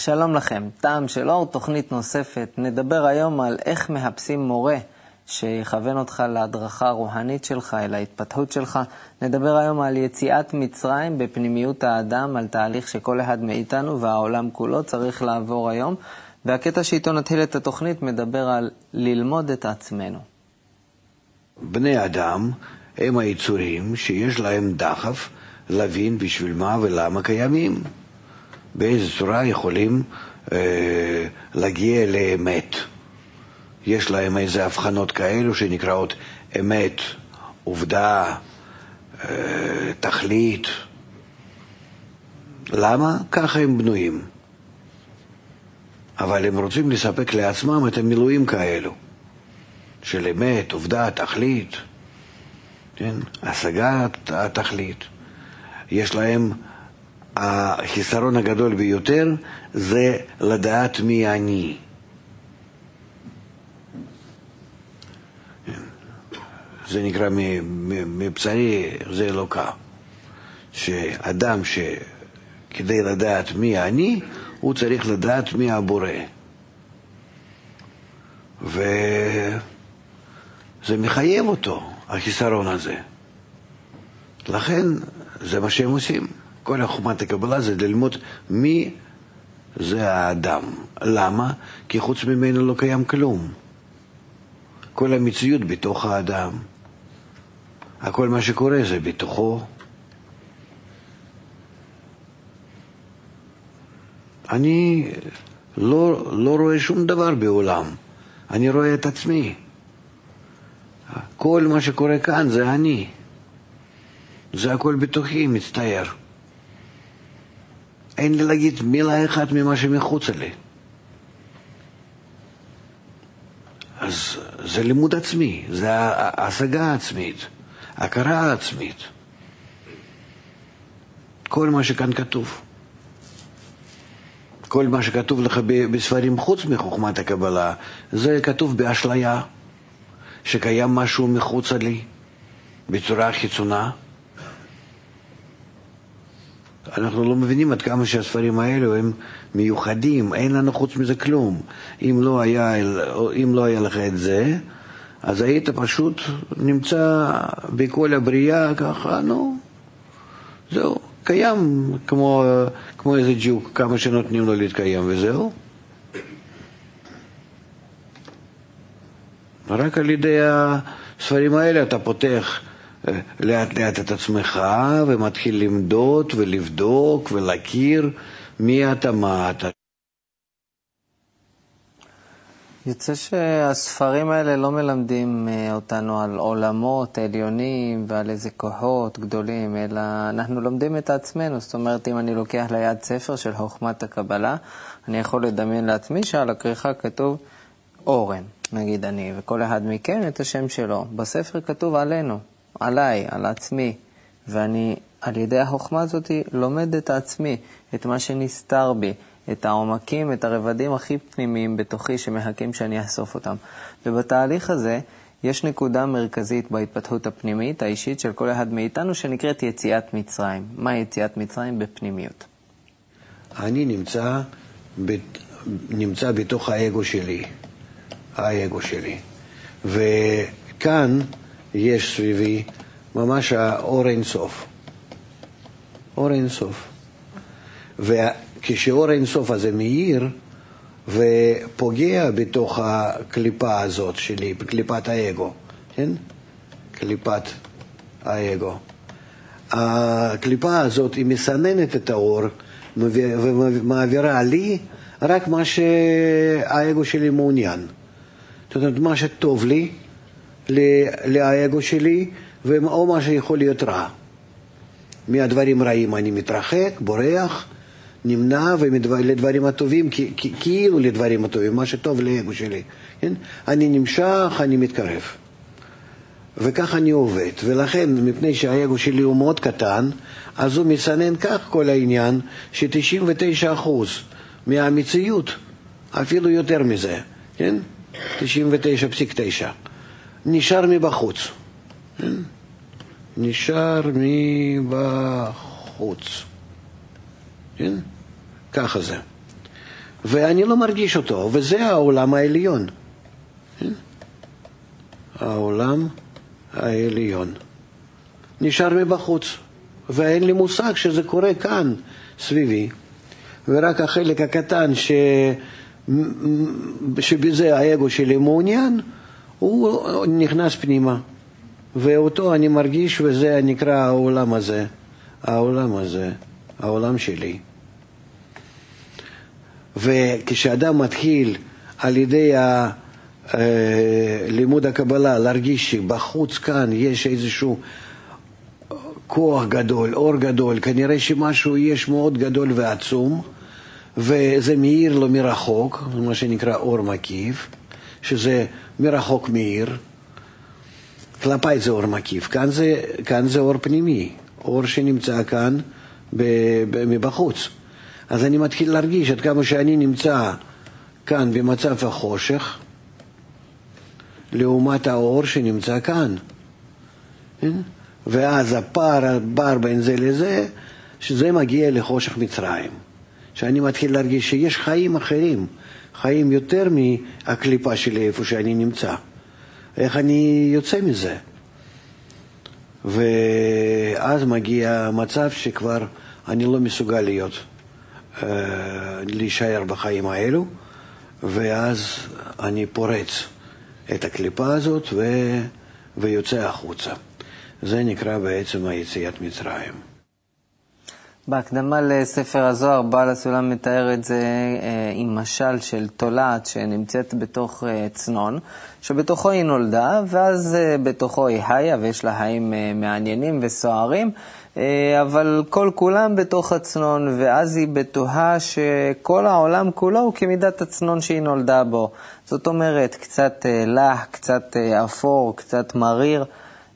שלום לכם, טעם של אור, תוכנית נוספת. נדבר היום על איך מחפשים מורה שיכוון אותך להדרכה הרוחנית שלך, אל ההתפתחות שלך. נדבר היום על יציאת מצרים בפנימיות האדם, על תהליך שכל אחד מאיתנו והעולם כולו צריך לעבור היום. והקטע שאיתו נתחיל את התוכנית מדבר על ללמוד את עצמנו. בני אדם הם היצורים שיש להם דחף להבין בשביל מה ולמה קיימים. באיזה צורה יכולים אה, להגיע לאמת. יש להם איזה הבחנות כאלו שנקראות אמת, עובדה, אה, תכלית. למה? ככה הם בנויים. אבל הם רוצים לספק לעצמם את המילואים כאלו, של אמת, עובדה, תכלית, כן? השגת התכלית. יש להם החיסרון הגדול ביותר זה לדעת מי אני. זה נקרא מבשרי זה אלוקה. שאדם שכדי לדעת מי אני, הוא צריך לדעת מי הבורא. וזה מחייב אותו, החיסרון הזה. לכן זה מה שהם עושים. כל החומת הקבלה זה ללמוד מי זה האדם. למה? כי חוץ ממנו לא קיים כלום. כל המציאות בתוך האדם. הכל מה שקורה זה בתוכו. אני לא, לא רואה שום דבר בעולם, אני רואה את עצמי. כל מה שקורה כאן זה אני. זה הכל בתוכי מצטייר. אין לי להגיד מילה אחת ממה שמחוצה לי. אז זה לימוד עצמי, זה השגה עצמית, הכרה עצמית. כל מה שכאן כתוב. כל מה שכתוב לך בספרים חוץ מחוכמת הקבלה, זה כתוב באשליה, שקיים משהו מחוצה לי, בצורה חיצונה. אנחנו לא מבינים עד כמה שהספרים האלו הם מיוחדים, אין לנו חוץ מזה כלום. אם לא היה, אם לא היה לך את זה, אז היית פשוט נמצא בכל הבריאה ככה, נו, זהו, קיים כמו, כמו איזה ג'וק, כמה שנותנים לו להתקיים וזהו. רק על ידי הספרים האלה אתה פותח לאט לאט את עצמך ומתחיל למדוד ולבדוק ולהכיר מי אתה, מה אתה. יוצא שהספרים האלה לא מלמדים אה, אותנו על עולמות עליונים ועל איזה כוחות גדולים, אלא אנחנו לומדים את עצמנו. זאת אומרת, אם אני לוקח ליד ספר של חוכמת הקבלה, אני יכול לדמיין לעצמי שעל הכריכה כתוב אורן, נגיד אני, וכל אחד מכם את השם שלו. בספר כתוב עלינו, עליי, על עצמי, ואני על ידי החוכמה הזאת לומד את עצמי, את מה שנסתר בי, את העומקים, את הרבדים הכי פנימיים בתוכי שמחכים שאני אאסוף אותם. ובתהליך הזה יש נקודה מרכזית בהתפתחות הפנימית, האישית של כל אחד מאיתנו, שנקראת יציאת מצרים. מה יציאת מצרים בפנימיות? אני נמצא, ב... נמצא בתוך האגו שלי, האגו שלי. וכאן יש סביבי ממש האור אינסוף. אור אינסוף. וכשאור אינסוף הזה מאיר ופוגע בתוך הקליפה הזאת שלי, בקליפת האגו, כן? קליפת האגו. הקליפה הזאת היא מסננת את האור ומעבירה לי רק מה שהאגו שלי מעוניין. זאת אומרת, מה שטוב לי, לאגו שלי, או מה שיכול להיות רע. מהדברים רעים אני מתרחק, בורח, נמנע, ולדברים הטובים, כאילו לדברים הטובים, מה שטוב לאגו שלי, כן? אני נמשך, אני מתקרב. וכך אני עובד, ולכן, מפני שהאגו שלי הוא מאוד קטן, אז הוא מסנן כך כל העניין, ש-99% מהמציאות, אפילו יותר מזה, כן? 99.9, נשאר מבחוץ. כן? נשאר מבחוץ. כן? ככה זה. ואני לא מרגיש אותו, וזה העולם העליון. כן? העולם העליון. נשאר מבחוץ, ואין לי מושג שזה קורה כאן, סביבי. ורק החלק הקטן ש... שבזה האגו שלי מעוניין, הוא נכנס פנימה. ואותו אני מרגיש, וזה נקרא העולם הזה. העולם הזה, העולם שלי. וכשאדם מתחיל על ידי ה... לימוד הקבלה להרגיש שבחוץ כאן יש איזשהו כוח גדול, אור גדול, כנראה שמשהו יש מאוד גדול ועצום, וזה מאיר לו מרחוק, מה שנקרא אור מקיף, שזה מרחוק מאיר. כלפיי זה אור מקיף, כאן זה, כאן זה אור פנימי, אור שנמצא כאן מבחוץ. אז אני מתחיל להרגיש עד כמה שאני נמצא כאן במצב החושך, לעומת האור שנמצא כאן. כן? ואז הפער, הפער בין זה לזה, שזה מגיע לחושך מצרים. שאני מתחיל להרגיש שיש חיים אחרים, חיים יותר מהקליפה שלי איפה שאני נמצא. איך אני יוצא מזה? ואז מגיע מצב שכבר אני לא מסוגל להיות, אה, להישאר בחיים האלו, ואז אני פורץ את הקליפה הזאת ו... ויוצא החוצה. זה נקרא בעצם היציאת מצרים. בהקדמה לספר הזוהר, בעל הסולם מתאר את זה אה, עם משל של תולעת שנמצאת בתוך אה, צנון, שבתוכו היא נולדה, ואז אה, בתוכו היא חיה, ויש לה חיים אה, מעניינים וסוערים, אה, אבל כל כולם בתוך הצנון, ואז היא בטוחה שכל העולם כולו הוא כמידת הצנון שהיא נולדה בו. זאת אומרת, קצת אה, לח, קצת אה, אפור, קצת מריר.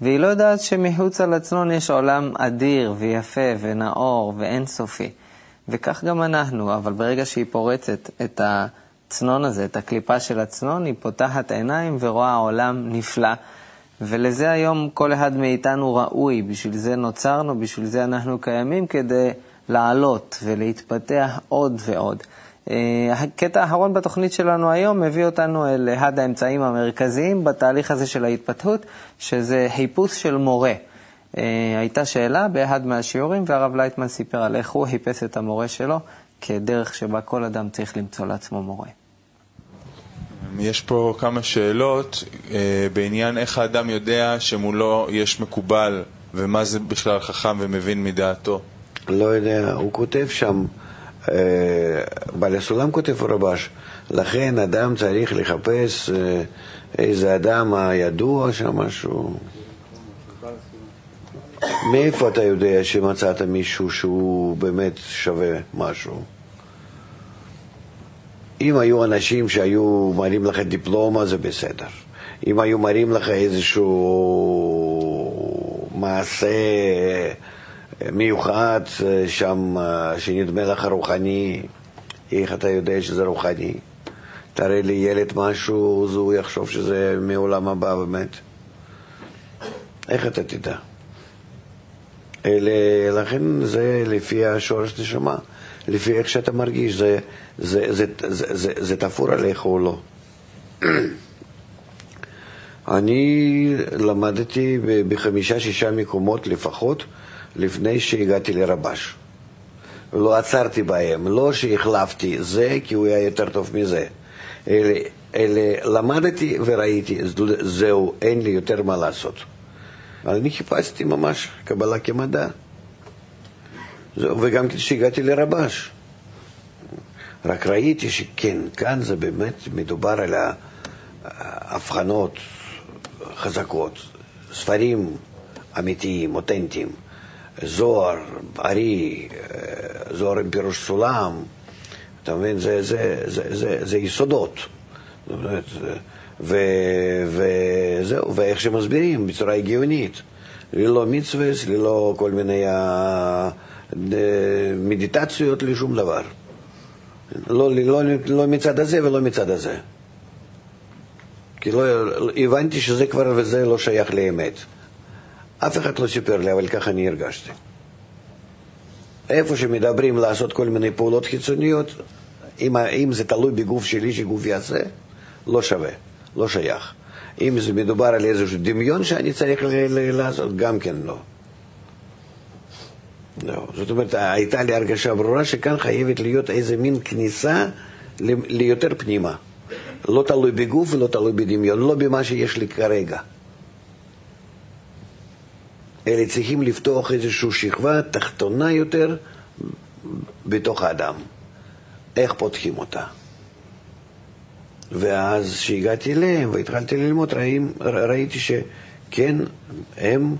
והיא לא יודעת שמחוץ על הצנון יש עולם אדיר ויפה ונאור ואינסופי. וכך גם אנחנו, אבל ברגע שהיא פורצת את הצנון הזה, את הקליפה של הצנון, היא פותחת עיניים ורואה עולם נפלא. ולזה היום כל אחד מאיתנו ראוי, בשביל זה נוצרנו, בשביל זה אנחנו קיימים, כדי לעלות ולהתפתח עוד ועוד. אה, הקטע האחרון בתוכנית שלנו היום מביא אותנו אל אחד האמצעים המרכזיים בתהליך הזה של ההתפתחות, שזה חיפוש של מורה. אה, הייתה שאלה באחד מהשיעורים, והרב לייטמן סיפר על איך הוא חיפש את המורה שלו, כדרך שבה כל אדם צריך למצוא לעצמו מורה. יש פה כמה שאלות אה, בעניין איך האדם יודע שמולו יש מקובל, ומה זה בכלל חכם ומבין מדעתו. לא יודע, הוא כותב שם. בעל הסולם כותב רבש, לכן אדם צריך לחפש איזה אדם הידוע שם משהו. מאיפה אתה יודע שמצאת מישהו שהוא באמת שווה משהו? אם היו אנשים שהיו מראים לך דיפלומה זה בסדר. אם היו מראים לך איזשהו מעשה מיוחד אה, שם, אה, שנדמה לך רוחני, איך אתה יודע שזה רוחני? תראה לי ילד משהו, אז הוא יחשוב שזה מעולם הבא באמת. איך אתה תדע? אלה, לכן זה לפי השורש נשמה, לפי איך שאתה מרגיש, זה, זה, זה, זה, זה, זה תפור עליך או לא. אני למדתי בחמישה-שישה מקומות לפחות לפני שהגעתי לרבש. לא עצרתי בהם, לא שהחלפתי זה כי הוא היה יותר טוב מזה, אלא, אלא למדתי וראיתי, זהו, אין לי יותר מה לעשות. אני חיפשתי ממש קבלה כמדע. זהו, וגם כשהגעתי לרבש, רק ראיתי שכן, כאן זה באמת מדובר על ההבחנות חזקות, ספרים אמיתיים, אותנטיים. זוהר, ארי, זוהר עם פירוש סולם, אתה מבין? זה, זה, זה, זה, זה יסודות. וזהו, ואיך שמסבירים בצורה הגיונית. ללא מצווה, ללא כל מיני מדיטציות, לשום דבר. לא, לא, לא מצד הזה ולא מצד הזה. כי לא, הבנתי שזה כבר וזה לא שייך לאמת. אף אחד לא סיפר לי, אבל ככה אני הרגשתי. איפה שמדברים לעשות כל מיני פעולות חיצוניות, אם, אם זה תלוי בגוף שלי שגוף יעשה, לא שווה, לא שייך. אם זה מדובר על איזשהו דמיון שאני צריך לעשות, גם כן לא. לא. זאת אומרת, הייתה לי הרגשה ברורה שכאן חייבת להיות איזה מין כניסה ליותר פנימה. לא תלוי בגוף ולא תלוי בדמיון, לא במה שיש לי כרגע. אלא צריכים לפתוח איזושהי שכבה תחתונה יותר בתוך האדם. איך פותחים אותה? ואז כשהגעתי אליהם והתחלתי ללמוד, ראים, ראיתי שכן, הם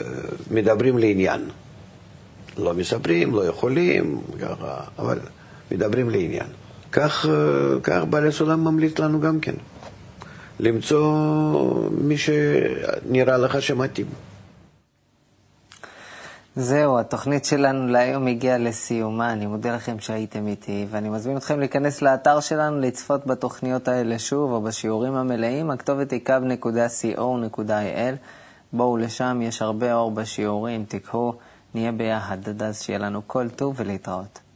אה, מדברים לעניין. לא מספרים, לא יכולים, ככה, אבל מדברים לעניין. כך, אה, כך בעל הסולם ממליץ לנו גם כן, למצוא מי שנראה לך שמתאים. זהו, התוכנית שלנו להיום הגיעה לסיומה. אני מודה לכם שהייתם איתי, ואני מזמין אתכם להיכנס לאתר שלנו, לצפות בתוכניות האלה שוב, או בשיעורים המלאים. הכתובת היא קו.co.il. בואו לשם, יש הרבה אור בשיעורים, תיקחו, נהיה ביחד עד אז שיהיה לנו כל טוב ולהתראות.